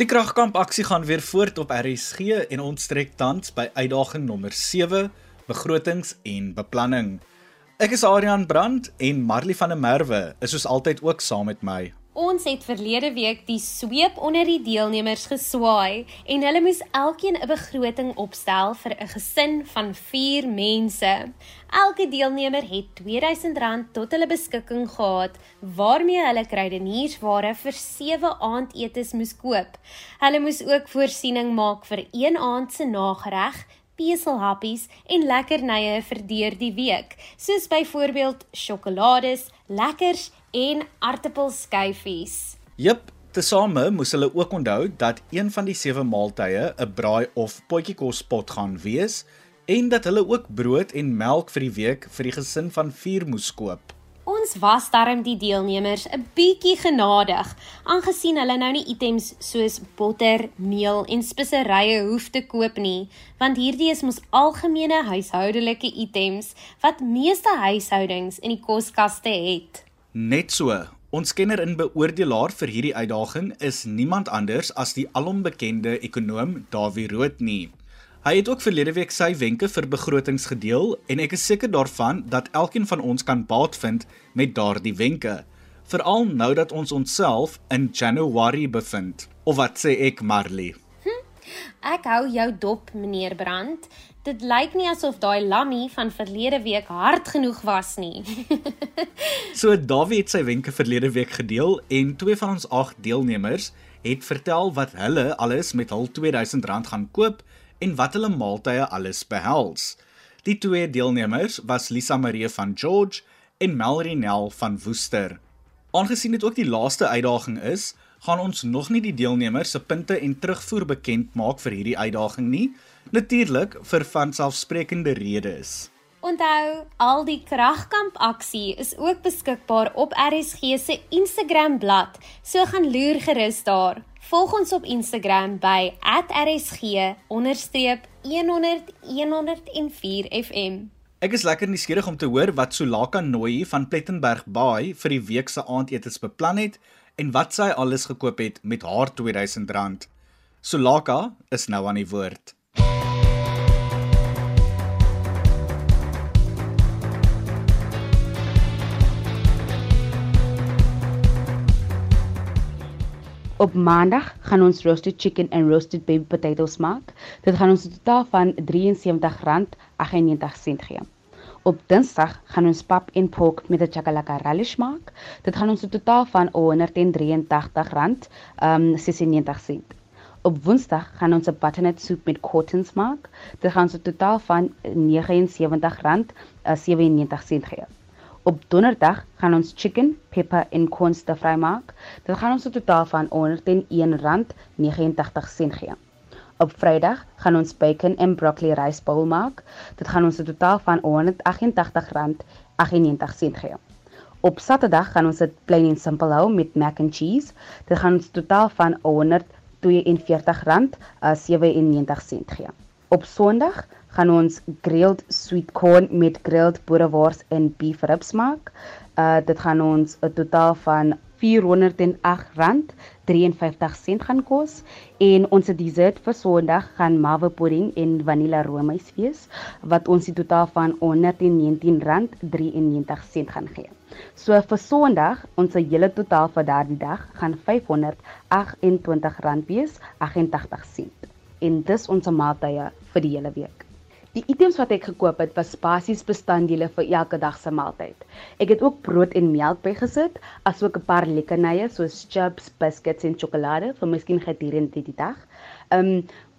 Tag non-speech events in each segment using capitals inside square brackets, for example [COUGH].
Die kragkamp aksie gaan weer voort op RSG en ons trek tans by uitdaging nommer 7, begrotings en beplanning. Ek is Adrian Brandt en Marley van der Merwe is soos altyd ook saam met my. Ons het verlede week die sweep onder die deelnemers geswaai en hulle moes elkeen 'n begroting opstel vir 'n gesin van 4 mense. Elke deelnemer het R2000 tot hulle beskikking gehad waarmee hulle kruideniersware vir 7 aandetes moes koop. Hulle moes ook voorsiening maak vir een aand se nagereg peselhappies en lekkernye vir deur die week, soos byvoorbeeld sjokolades, lekkers en aartappelskyfies. Jep, tesame moes hulle ook onthou dat een van die sewe maaltye 'n braai of potjiekospot gaan wees en dat hulle ook brood en melk vir die week vir die gesin van 4 moes koop. Ons was darm die deelnemers 'n bietjie genadig, aangesien hulle nou nie items soos botter, meel en speserye hoef te koop nie, want hierdie is mos algemene huishoudelike items wat meeste huishoudings in die koskaste het. Net so. Ons kenner en beoordelaar vir hierdie uitdaging is niemand anders as die alombekende ekonom Dawie Rood nie. Hy het ook verlede week sy wenke vir begrotings gedeel en ek is seker daarvan dat elkeen van ons kan baat vind met daardie wenke, veral nou dat ons onsself in Januarie bevind. Of wat sê ek, Marley? Hm, ek hou jou dop, meneer Brandt. Dit lyk nie asof daai lammie van verlede week hard genoeg was nie. [LAUGHS] so Dawie het sy wenke verlede week gedeel en twee van ons ag deelnemers het vertel wat hulle alles met hul R2000 gaan koop en wat hulle maaltye alles behels. Die twee deelnemers was Lisa Marie van George en Melrie Nel van Woester. Aangesien dit ook die laaste uitdaging is, gaan ons nog nie die deelnemers se punte en terugvoer bekend maak vir hierdie uitdaging nie. Natuurlik vir van selfsprekende redes. Onthou, al die kragkamp aksie is ook beskikbaar op RSG se Instagram bladsy. So gaan loer gerus daar. Volg ons op Instagram by @rsg_100104fm. Ek is lekker nuuskierig om te hoor wat Sulaka Nooi van Plettenberg Baai vir die week se aandetes beplan het en wat sy alles gekoop het met haar R2000. Sulaka is nou aan die woord. Op Maandag gaan ons roasted chicken en roasted baby potatoes maak. Dit gaan ons 'n totaal van R73.98 gee. Op Dinsdag gaan ons pap en pork met 'n chakalaka relish maak. Dit gaan ons 'n totaal van R183.96. Um, Op Woensdag gaan ons 'n butternut soep met cottons maak. Dit gaan ons 'n totaal van R79.97 gee. Op Donderdag gaan ons chicken, pepper en corn stir fry maak. Dit gaan ons 'n totaal van R101.89 gee. Op Vrydag gaan ons bacon en broccoli rice bowl maak. Dit gaan ons 'n totaal van R188.98 gee. Op Saterdag gaan ons dit plain en simpel hou met mac and cheese. Dit gaan ons 'n totaal van R142.97 gee. Op Sondag gaan ons grilled sweet corn met grilled boerewors en beef ribs maak. Uh dit gaan ons 'n totaal van R408.53 gaan kos en ons dessert vir Sondag gaan mawe pudding en vanilla roomys wees wat ons die totaal van R119.93 gaan gee. So vir Sondag, ons hele totaal vir daardie dag gaan R528 wees 88 sent. En dis ons maaltye vir die hele week. Die items wat ek gekoop het was basies bestanddele vir elke dag se maaltyd. Ek het ook brood en melk bygesit, asook 'n paar lekkernye soos chips, biscuits en sjokolade vir miskien gedurende die dag. Um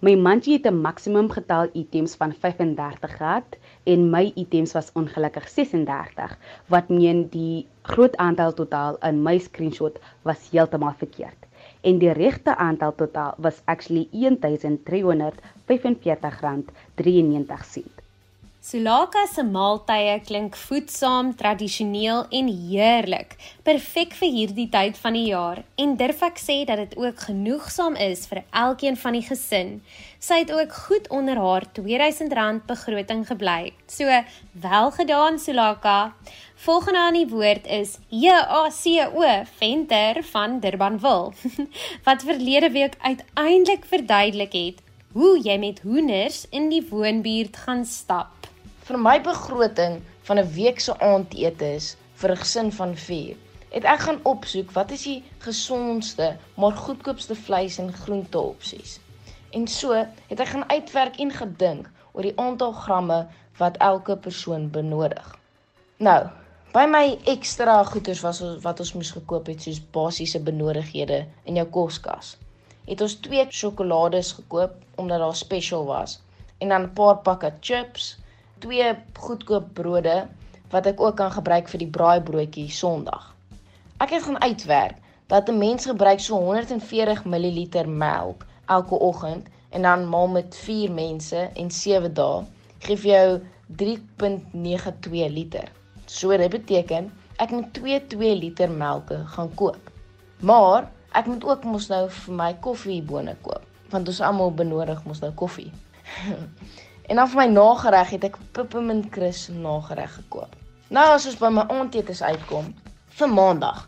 my mandjie het 'n maksimum getal items van 35 gehad en my items was ongelukkig 36, wat meen die groot aantal totaal in my screenshot was heeltemal verkeerd en die regte aantal totaal was actually R1345.93. Sulaka se maaltye klink voedsaam, tradisioneel en heerlik. Perfek vir hierdie tyd van die jaar en durf ek sê dat dit ook genoegsaam is vir elkeen van die gesin. Sy het ook goed onder haar R2000 begroting gebly. So, wel gedaan Sulaka. Volgende aan die woord is JACO Venter van Durbanville [LAUGHS] wat verlede week uiteindelik verduidelik het hoe jy met hoenders in die woonbuurt gaan stap. Vir my begroting van 'n week se aandete vir 'n gesin van 4, het ek gaan opsoek wat is die gesondste maar goedkoopste vleis en groente opsies. En so het ek gaan uitwerk en gedink oor die aantal gramme wat elke persoon benodig. Nou, by my ekstra goederes was wat ons moes gekoop het soos basiese benodighede in jou koskas. Het ons twee sjokolades gekoop omdat daar special was en dan 'n paar pakke chips twee goedkoop brode wat ek ook kan gebruik vir die braaibroodjie Sondag. Ek het gaan uitwerk dat 'n mens gebruik so 140 ml melk elke oggend en dan maal met 4 mense en 7 dae gee vir jou 3.92 liter. So dit beteken ek moet 2 2 liter melke gaan koop. Maar ek moet ook mos nou vir my koffiebone koop want ons almal benodig mos nou koffie. [LAUGHS] En dan vir my nagereg het ek peppermint kris nagereg gekoop. Nou as ons by my aandete uitkom vir maandag,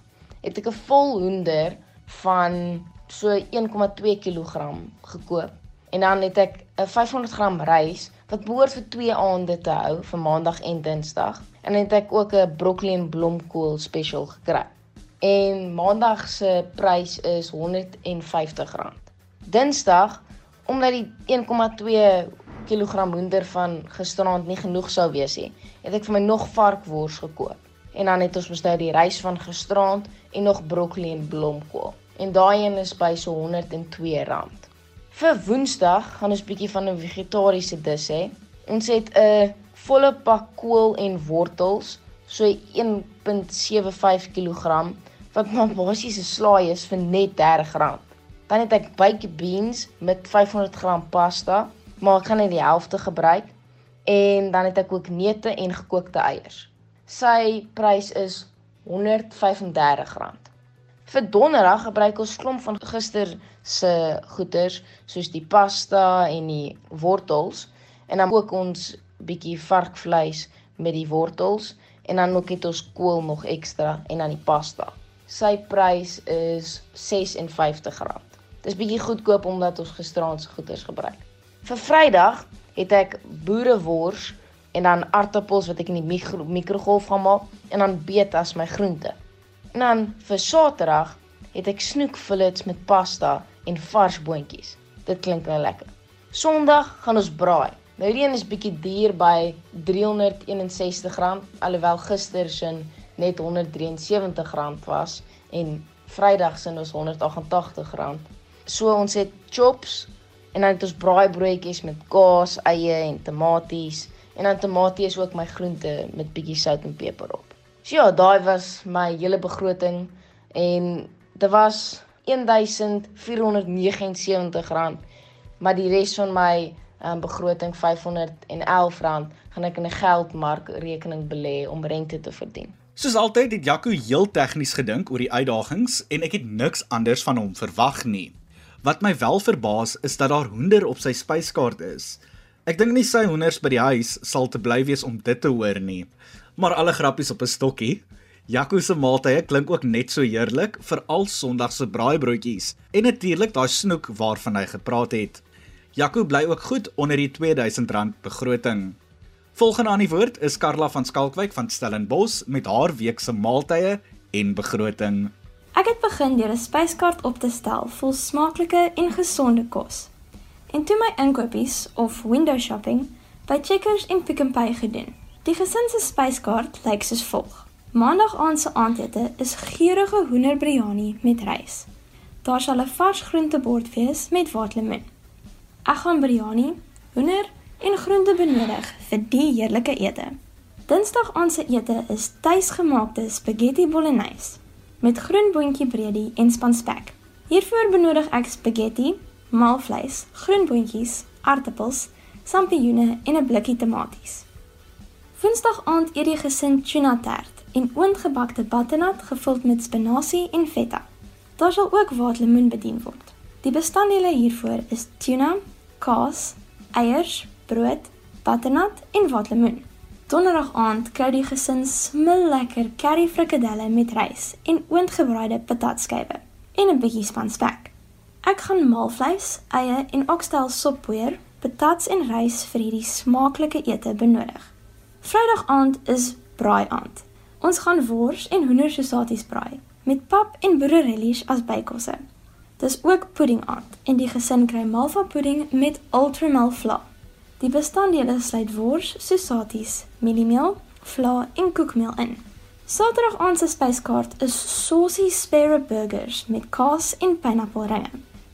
het ek 'n vol hoender van so 1,2 kg gekoop. En dan het ek 'n 500 gram rys wat behoort vir 2 aande te hou vir maandag en dinsdag. En dan het ek ook 'n broccoli en blomkool special gekry. En maandag se prys is R150. Dinsdag omdat die 1,2 kilogram hoender van gisteraand nie genoeg sou wees nie, het ek vir my nog varkwors gekoop. En dan het ons mos nou die rys van gisteraand en nog broccoli en blomkool. En daai een is by so R102. Vir Woensdag gaan ons bietjie van 'n vegetariese dis hê. Ons het 'n volle pak kool en wortels, so 1.75 kg wat maar basies 'n slaai is vir net R30. Dan het ek baked beans met 500 g pasta maar ek gaan net die helfte gebruik en dan het ek ook neute en gekookte eiers. Sy prys is R135. Vir donderdag gebruik ons klomp van gister se goeders soos die pasta en die wortels en dan ook ons bietjie varkvleis met die wortels en dan ook het ons kool nog ekstra en dan die pasta. Sy prys is R56. Dis bietjie goedkoop omdat ons gisteraand se goeders gebruik. Vir Vrydag het ek boerewors en dan aartappels wat ek in die mikro, mikrogolf gaan maak en dan beet as my groente. En dan vir Saterdag het ek snoekfillets met pasta en vars boontjies. Dit klink nou lekker. Sondag gaan ons braai. Nou die een is bietjie duur by R361 alhoewel gister se net R173 was en Vrydag se ons R188. So ons het chops En dan het ons braaibroodjies met kaas, eie en tomaties. En dan tomatie is ook my groente met bietjie sout en peper op. So ja, daai was my hele begroting en dit was R1479, maar die res van my um, begroting R511 gaan ek in 'n geldmark rekening belê om rente te verdien. Soos altyd het Jaco heel tegnies gedink oor die uitdagings en ek het niks anders van hom verwag nie. Wat my wel verbaas is dat daar hoender op sy spyskaart is. Ek dink nie sy hoenders by die huis sal te bly wees om dit te hoor nie. Maar alle grappies op 'n stokkie. Jaco se maaltye klink ook net so heerlik, veral Sondag se braaibroodjies en natuurlik daai snoek waarvan hy gepraat het. Jaco bly ook goed onder die R2000 begroting. Volgende aan die woord is Karla van Skalkwyk van Stellenbosch met haar week se maaltye en begroting. Ek het begin deur 'n spyskaart op te stel vol smaaklike en gesonde kos. En toe my inkopies of window shopping by Checkers en Pick n Pay gedoen. Die gesin se spyskaart lyk soos volg. Maandag aand se aandete is geurende hoenderbiryani met rys. Daar sal 'n vars groentebord wees met waterlemoen. Ek gaan biryani, hoender en groente benodig vir die heerlike ete. Dinsdag aand se ete is tuisgemaakte spaghetti bolognese met groen boontjie breedie en spanspek. Hiervoor benodig ek spaghetti, maalvleis, groen boontjies, aartappels, sampioene en 'n blikkie tomaties. Woensdag aand eet die gesin tuna tart en oondgebakte butternut gevul met spinasie en feta. Daar sal ook waterlemoen bedien word. Die bestanddele hiervoor is tuna, kaas, eiers, brood, butternut en waterlemoen. Donderdag aand kry die gesin smil lekker curry frikadelle met rys en oondgebraaide patatskywe en 'n bietjie span spek. Ek gaan maalvleis, eie en okstel soppoeier, patats en rys vir hierdie smaaklike ete benodig. Vrydag aand is braai aand. Ons gaan wors en hoendersosaties braai met pap en boererellies as bykosse. Dis ook pudding aand en die gesin kry malva pudding met ultramel vla. Die bestanddele sluit wors, sosaties, mieliemeel, vla en koekmeel in. Saterdag aand se spyskaart is saucy spare burgers met kaas en pineappelringe.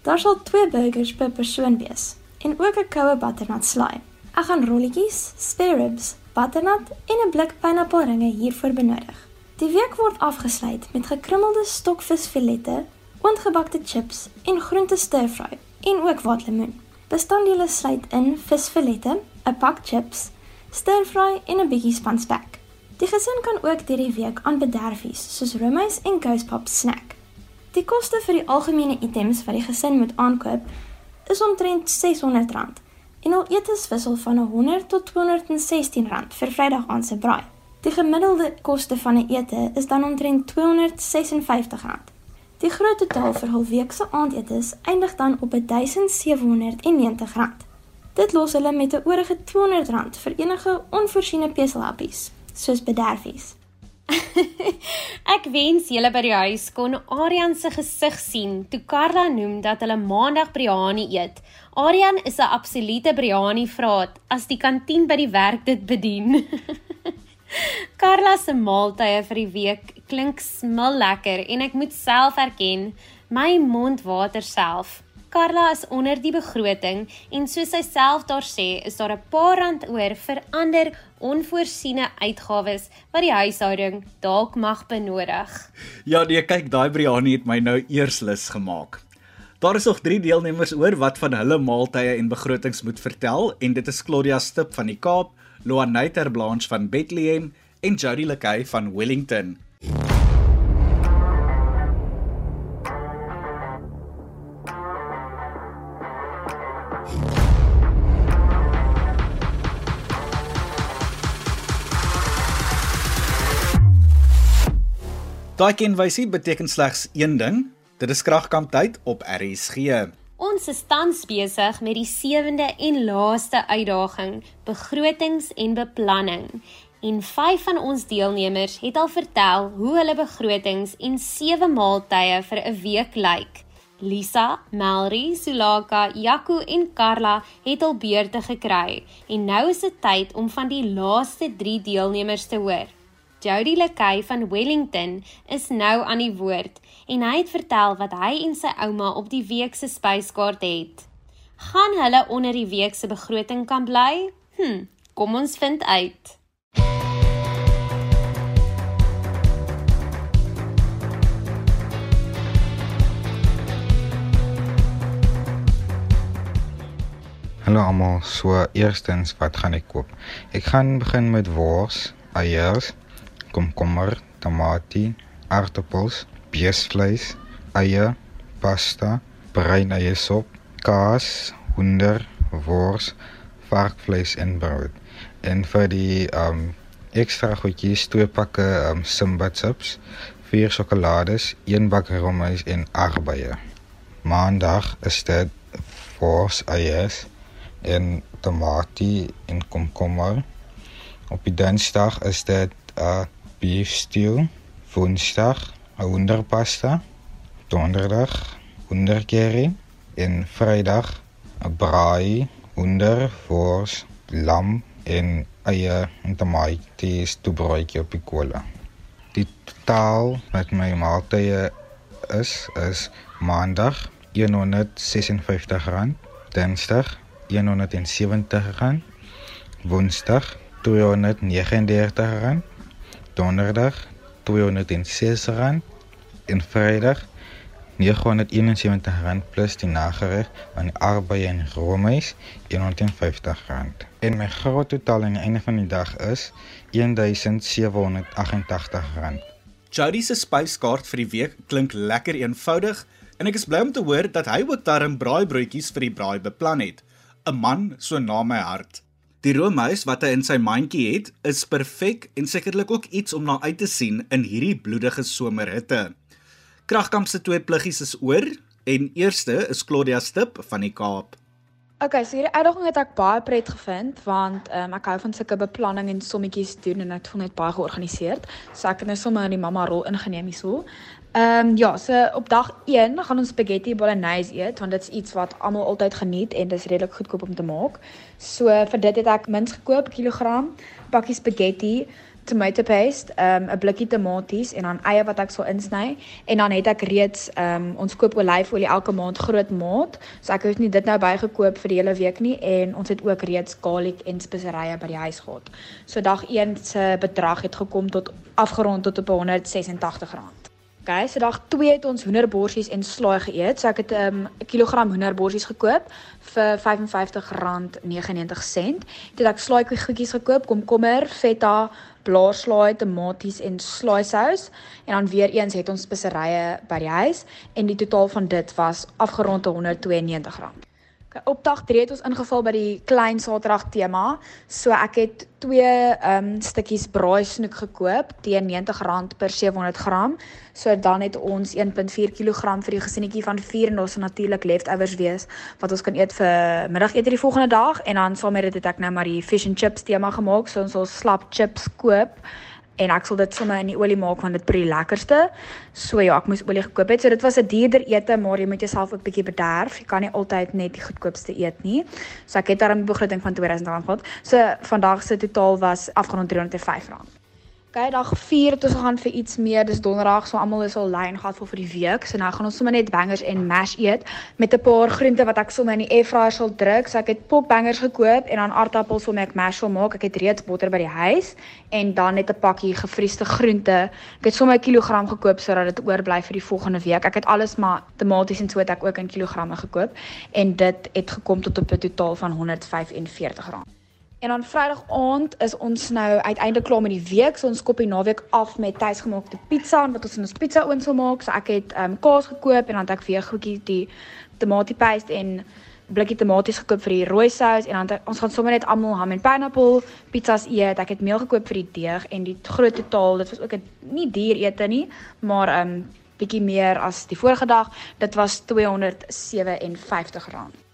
Daar sal 2 burgers per persoon wees en ook 'n koue butternut slaai. Ek gaan rolletjies, spare ribs, butternut en 'n blik pineappelringe hiervoor benodig. Die week word afgesluit met gekrummelde stokvisfilette, oondgebakte chips en groente stir-fry en ook waterlemoen. Bestanddele sluit in visfilette, 'n pak chips, stir-fry en 'n bietjie spanspek. Die gesin kan ook deur die week aan bederfies soos roomys en gousepap snack. Die koste vir die algemene items wat die gesin moet aankoop is omtrent R600 en al etes wissel van 100 tot 216 rand vir Vrydag aand se braai. Die gemiddelde koste van 'n ete is dan omtrent 256 rand. Die groot totaal vir hul week se aandetes eindig dan op 1790 rand. Dit los hulle met 'n oorige 200 rand vir enige onvoorsiene peselhappies, soos bederfies. [LAUGHS] Ek wens julle by die huis kon Arian se gesig sien toe Karla noem dat hulle maandag biryani eet. Arian is 'n absolute biryani vraat as die kantien by die werk dit bedien. [LAUGHS] Karla se maaltye vir die week klink smil lekker en ek moet self erken, my mond water self. Karla is onder die begroting en soos sy self daar sê, is daar 'n paar rand oor vir ander onvoorsiene uitgawes wat die huishouding dalk mag benodig. Ja, nee, kyk, daai biryani het my nou eers lus gemaak. Daar is nog 3 deelnemers oor wat van hulle maaltye en begrotings moet vertel en dit is Claudia Stip van die Kaap, Loanaiter Blanche van Bethlehem en Jody Lekay van Wellington. Daai kenwysie beteken slegs een ding. Dit is kragkamp tyd op RSG. Ons is tans besig met die sewende en laaste uitdaging, begrotings en beplanning. En 5 van ons deelnemers het al vertel hoe hulle begrotings en sewe maaltye vir 'n week lyk. Lisa, Melri, Sulaka, Jaco en Karla het al beurte gekry en nou is dit tyd om van die laaste 3 deelnemers te hoor. Jody Lekay van Wellington is nou aan die woord en hy het vertel wat hy en sy ouma op die week se spyskaart het. Gaan hulle onder die week se begroting kan bly? Hm, kom ons vind uit. Hallo almal, so eerstens wat gaan ek koop? Ek gaan begin met wors, eiers, komkommer, tamatie, aardappels, beesvleis, eie, pasta, bruin eie sop, kaas, hoender, wors, varkvleis en brood. En vir die um ekstra goedjies twee pakke um Simba chips, vier sjokolades, een bak roomys en aardbeie. Maandag is dit wors, eiers en tamatie en komkommer. Op die Dinsdag is dit uh, beef stew, Woensdag hoenderpasta, Donderdag hoender curry en Vrydag 'n braai, hoender, vors, lam en eie en tamaties toe broodjie op die kolle. Die totaal met my maaltye is is Maandag R156, Dinsdag R170, Woensdag R239, Donderdag R206 en Vrydag R971 plus die nagereg aan die arbei en roomys R150. En my groot totaal aan die einde van die dag is R1788. Jody se spyskaart vir die week klink lekker eenvoudig en ek is bly om te hoor dat hy ook darm braaibroodjies vir die braai beplan het. 'n Man so na my hart. Die roomys wat hy in sy mandjie het, is perfek en sekerlik ook iets om na uit te sien in hierdie bloedige somerhitte. Kragkamp se twee pluggies is oor en eerste is Claudia Stip van die Kaap. Okay, so hierdie uitdaging het ek baie pret gevind want um, ek hou van sulke beplanning en sommetjies doen en ek voel net baie georganiseerd. So ek het nou sommer in die mamma rol ingeneem hierso. Ehm um, ja, so op dag 1 gaan ons spaghetti bolognese eet want dit is iets wat almal altyd geniet en dit is redelik goedkoop om te maak. So vir dit het ek mins gekoop, kilogram, pakkie spaghetti, tomato paste, ehm um, 'n blikkie tomaties en dan eie wat ek sal insny en dan het ek reeds um, ons koop olyfolie elke maand groot maat. So ek het nie dit nou bygekoop vir die hele week nie en ons het ook reeds garlic en speserye by die huis gehad. So dag 1 se bedrag het gekom tot afgerond tot op R186. Okay, so dag 2 het ons hoenderborsies en slaai geëet. So ek het 'n um, kilogram hoenderborsies gekoop vir R55.99. Dit ek slaai goedjies gekoop, komkommer, feta, blaarslaai, tomaties en slaai sous en dan weer eens het ons speserye by die huis en die totaal van dit was afgerond te R192. Op dag 3 het ons ingeval by die klein Saterdag tema. So ek het twee ehm um, stukkies braai snoek gekoop teen R90 per 700g. So dan het ons 1.4 kg vir die gesinnetjie van 4 en ons sal natuurlik leftovers wees wat ons kan eet vir middagete die volgende dag en dan saam met dit het ek nou maar die fish and chips tema gemaak. So ons sal slap chips koop en ek sal dit sommer in die olie maak want dit brie lekkerste. So ja, ek moes olie gekoop het. So dit was 'n duurder ete, maar jy moet jouself ook bietjie bederf. Jy kan nie altyd net die goedkoopste eet nie. So ek het daar 'n begroting van R2000 gehad. So vandag se totaal was afgerond R305. Okay, dag 4 het ons gegaan vir iets meer. Dis donderdag, so almal is al lyn gehad vir die week. So nou gaan ons sommer net bangers en mash eet met 'n paar groente wat ek sommer in die airfryer sal druk. So ek het pop bangers gekoop en dan aardappels my ek mash wil maak. Ek het reeds botter by die huis en dan net 'n pakkie gevriesde groente. Ek het sommer 'n kilogram gekoop sodat dit oorbly vir die volgende week. Ek het alles maar tomaties en so het ek ook in kilogramme gekoop en dit het gekom tot op 'n totaal van R145. En dan Vrydag aand is ons nou uiteindelik klaar met die week. So ons kop die naweek af met tuisgemaakte pizza wat ons in ons pizza oond sal maak. So ek het ehm um, kaas gekoop en dan het ek weer goedjie die tomatie paste en blikkie tomaties gekoop vir die rooi sous en dan ons gaan sommer net almal ham en pineapple pizzas eet. Ek het meel gekoop vir die deeg en die groot totaal, dit was ook 'n nie duur ete nie, maar ehm um, bietjie meer as die vorige dag. Dit was R257.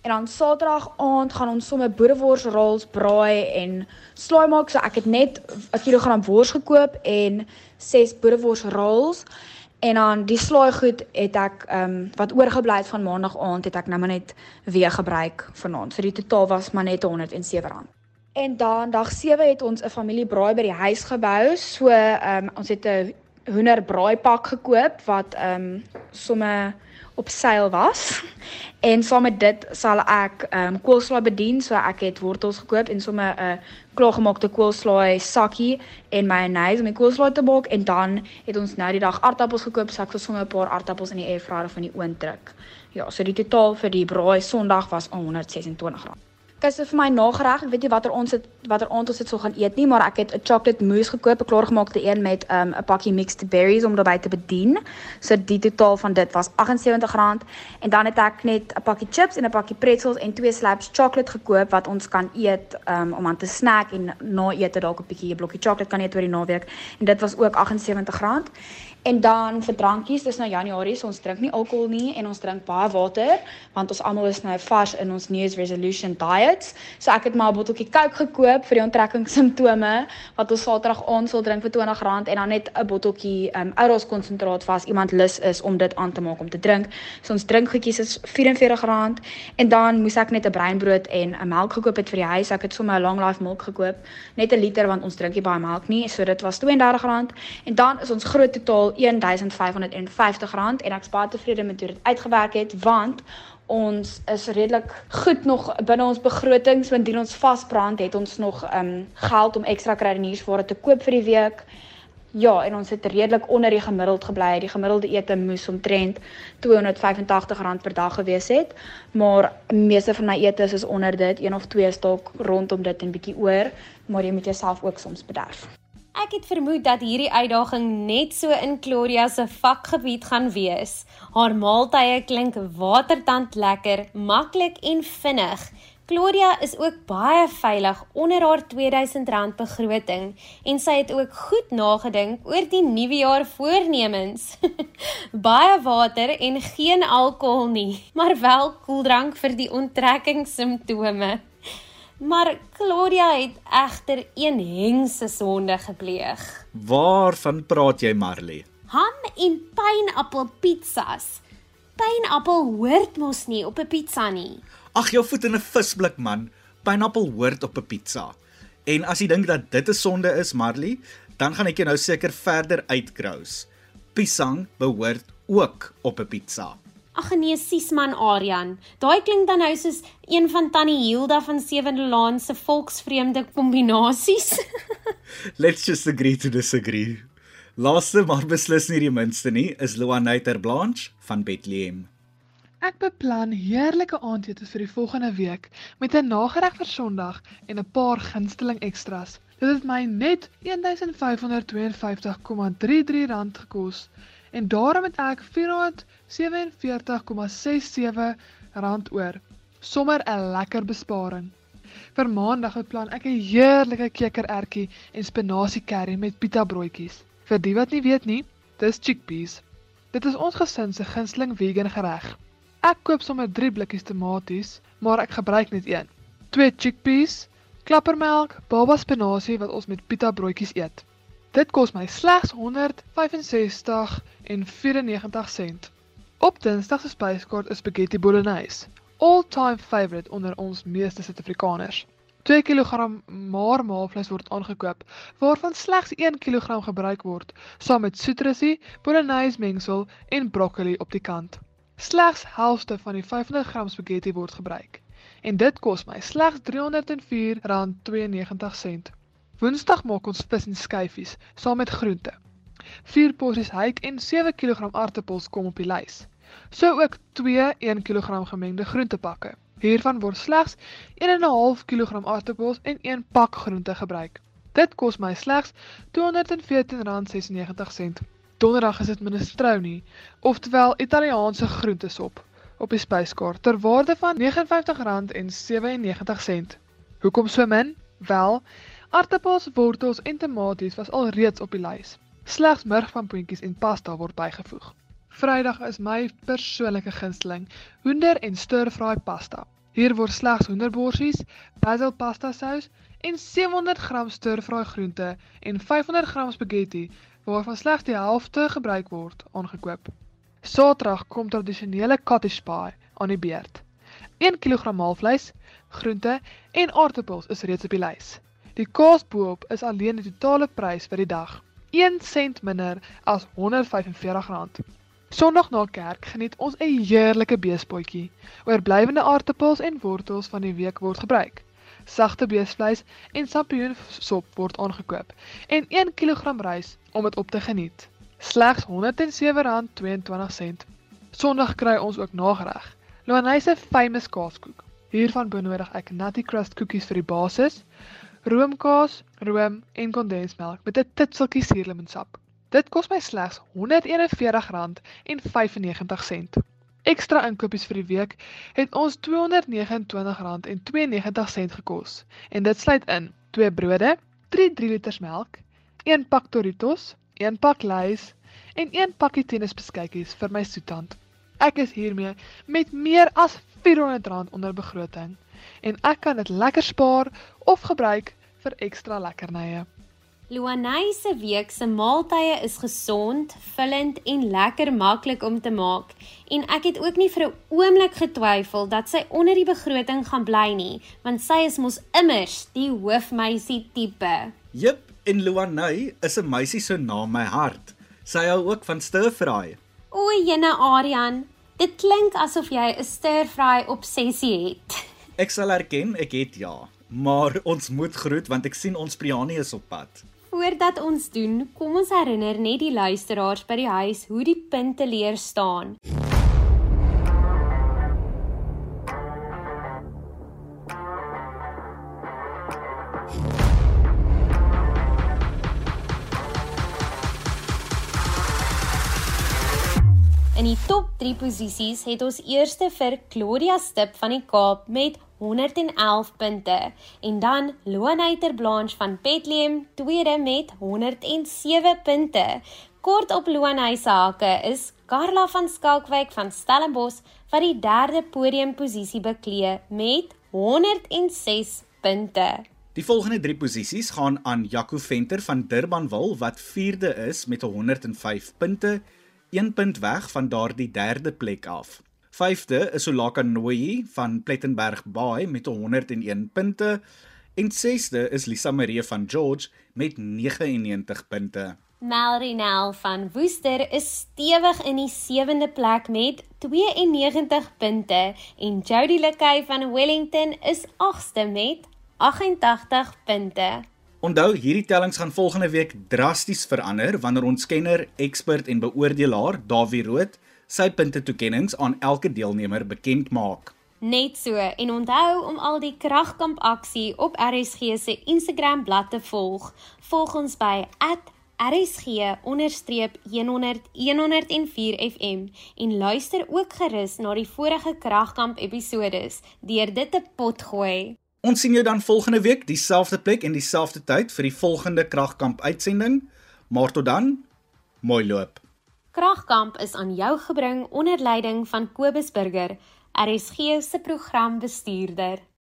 En dan Saterdag aand gaan ons sommer boerewors rolls braai en slaai maak. So ek het net 'n kilogram wors gekoop en 6 boerewors rolls. En dan die slaai goed het ek ehm um, wat oorgebly het van maandag aand het ek nou maar net weer gebruik vanaand. So die totaal was maar net R107. En dan dag 7 het ons 'n familie braai by die huis gebou. So ehm um, ons het 'n hoender braaipak gekoop wat ehm um, sommer op seil was. En saam met dit sal ek ehm um, koolslaai bedien, so ek het wortels gekoop en sommer 'n uh, klaargemaakte koolslaai sakkie en mayonnaise om die koolslaai te maak en dan het ons nou die dag aardappels gekoop, so ek sal sommer 'n paar aardappels in die airfryer van die oond druk. Ja, so die totaal vir die braai Sondag was R126. So vir my nagereg, ek weet nie watter ons het watter aand ons dit sou gaan eet nie, maar ek het 'n chocolate mousse gekoop, 'n klaargemaakte een met um, 'n um, pakkie mixed berries om daarbey te bedien. So die totaal van dit was R78 en dan het ek net 'n pakkie chips en 'n pakkie pretzels en twee slabs chocolate gekoop wat ons kan eet um, om aan te snack en na ete dalk 'n bietjie 'n blokkie chocolate kan eet oor die naweek en dit was ook R78. En dan vir drankies, dis nou Januarie, so ons drink nie alkohol nie en ons drink baie water want ons almal is nou vars in ons New Year's resolution diets. So ek het maar 'n botteltjie Coke gekoop vir die onttrekkingssimptome wat ons Saterdag aand sal drink vir R20 en dan net 'n botteltjie um Oros konsentraat vir as iemand lus is om dit aan te maak om te drink. So ons drinkgoedjies is R44 en dan moes ek net 'n breinbrood en 'n melk gekoop het vir die huis. Ek het sommer 'n long life milk gekoop, net 'n liter want ons drink nie baie melk nie. So dit was R32 en dan is ons groot totaal R1550 en ek's baie tevrede met hoe dit uitgewerk het want ons is redelik goed nog binne ons begrotings want indien ons vasbrand het ons nog um geld om ekstra kruideniersware te koop vir die week. Ja, en ons het redelik onder die gemiddeld gebly. Die gemiddelde ete moes omtrent R285 per dag gewees het, maar meeste van my etes is onder dit, een of twee stok rondom dit en bietjie oor, maar jy moet jouself ook soms bederf. Ek het vermoed dat hierdie uitdaging net so in Claudia se vakgebied gaan wees. Haar maaltye klink watertand lekker, maklik en vinnig. Claudia is ook baie veilig onder haar R2000 begroting en sy het ook goed nagedink oor die nuwe jaar voornemens. [LAUGHS] baie water en geen alkohol nie, [LAUGHS] maar wel koeldrank vir die onttrekkingssimptome. Maar Claudia het egter een hengse sonde gepleeg. Waarvan praat jy, Marley? Ham en pynappelpizzas. Pynappel hoort mos nie op 'n pizza nie. Ag jou voet in 'n visblik man. Pineappel hoort op 'n pizza. En as jy dink dat dit 'n sonde is, Marley, dan gaan ek jou nou seker verder uitkrous. Pisang behoort ook op 'n pizza. Ag nee, Sisman Aryan. Daai klink dan nou soos een van Tannie Hilda van Sewende Laan se volksvreemde kombinasies. [LAUGHS] Let's just agree to disagree. Laaste maar beslis nie die minste nie, is Luanaiter Blanche van Bethlehem. Ek beplan heerlike aandete vir die volgende week met 'n nagereg vir Sondag en 'n paar gunsteling ekstras. Dit het my net R1552,33 gekos en daarom het ek R447,67 oor. Sommer 'n lekker besparing. Vir Maandag beplan ek 'n heerlike kekerertjie en spinasie curry met pita broodjies. Vir die wat nie weet nie, dis chickpeas. Dit is ons gesin se gunsteling vegan gereg. Ek koop sommer 3 blikkies tomaties, maar ek gebruik net een. 2 chickpeas, klappermelk, baba spinasie wat ons met pita broodjies eet. Dit kos my slegs R165 en 94 sent. Op Dinsdag se spyskaart is spaghetti bolognese, all-time favourite onder ons meeste Suid-Afrikaners. 2 kg marmaalvleis word aangekoop, waarvan slegs 1 kg gebruik word, saam met soetrusie, bolognese mengsel en broccoli op die kant. Slegs helfte van die 500 gram spaghetti word gebruik en dit kos my slegs R304.92. Woensdag maak ons vis en skyfies saam met groente. 4 porsies hake en 7 kg aartappels kom op die lys. So ook 2 1 kg gemengde groentepakke. Hiervan word slegs 1.5 kg aartappels en 1 pak groente gebruik. Dit kos my slegs R214.96. Donderdag is dit minestrone, oftewel Italiaanse groentesop op die spyskaart ter waarde van R59.97. Hoekom so min? Wel, aartappels, wortels en tomaties was al reeds op die lys. Slegs murgpampoentjies en pasta word bygevoeg. Vrydag is my persoonlike gunsteling, hoender en stir-fry pasta. Hier word slegs hoenderborsies, basil pasta sous en 700 gram stir-fry groente en 500 gram spaghetti waarvan slegs die helfte gebruik word, aangekoop. Saterdag kom tradisionele cottage pie aan die beurt. 1 kg maalvleis, groente en aartappels is reeds op die lys. Die kaas boop is alleen die totale prys vir die dag, 1 sent minder as R145. Sondag na kerk geniet ons 'n heerlike beespotjie. Oorblywende aartappels en wortels van die week word gebruik sagte beesvleis en sampioensop word aangekoop en 1 kg rys om dit op te geniet. Slegs R107.22. Sondag kry ons ook nagereg. Loanise famous kaaskoek. Hiervan benodig ek nutty crust koekies vir die basis, roomkaas, room en kondensmelk met 'n titseltjie suurlemonsap. Dit kos my slegs R141.95. Ekstra inkopies vir die week het ons R229.92 gekos en dit sluit in 2 brode, 3 3 liter melk, 1 pak Doritos, 1 pak Lay's en 1 pakkie tennisbeskuitjies vir my soetant. Ek is hiermee met meer as R400 onder begroting en ek kan dit lekker spaar of gebruik vir ekstra lekkernye. Luanay se week se maaltye is gesond, vullend en lekker maklik om te maak. En ek het ook nie vir 'n oomblik getwyfel dat sy onder die begroting gaan bly nie, want sy is mos immers die hoofmeisie tipe. Jep, en Luanay is 'n meisie so na my hart. Sy hou ook van stir-fry. O, jene Aryan, dit klink asof jy 'n stir-fry obsessie het. [LAUGHS] Ek sal erken, ek het ja, maar ons moet groet want ek sien ons Priani is op pad. Voordat ons doen, kom ons herinner net die luisteraars by die huis hoe die punte leer staan. In die top 3 posisies het ons eerste vir Claudia Stip van die Kaap met 111 punte en dan Loanheiter Blanche van Bethlehem tweede met 107 punte. Kort op Loanhei se hake is Karla van Skalkwyk van Stellenbosch wat die derde podiumposisie beklee met 106 punte. Die volgende 3 posisies gaan aan Jaco Venter van Durbanville wat 4de is met 105 punte 1 punt weg van daardie derde plek af. Vyfde is Olaka Noyi van Plettenberg Bay met 101 punte en sesde is Lisa Marie van George met 99 punte. Melrinel van Woester is stewig in die 7de plek met 92 punte en Jody Lekay van Wellington is 8ste met 88 punte. Onthou, hierdie tellings gaan volgende week drasties verander wanneer ons kenner, ekspert en beoordelaar, Dawie Rood, sy puntetoekennings aan elke deelnemer bekend maak. Net so en onthou om al die kragkamp aksie op RSG se Instagram bladsy te volg. Volg ons by @rsg_100-104fm en luister ook gerus na die vorige kragkamp episodes deur dit te potgooi. Ons sien jou dan volgende week dieselfde plek en dieselfde tyd vir die volgende kragkamp uitsending. Maar tot dan, mooi loop. Kragkamp is aan jou gebring onder leiding van Kobus Burger, RSG se programbestuurder.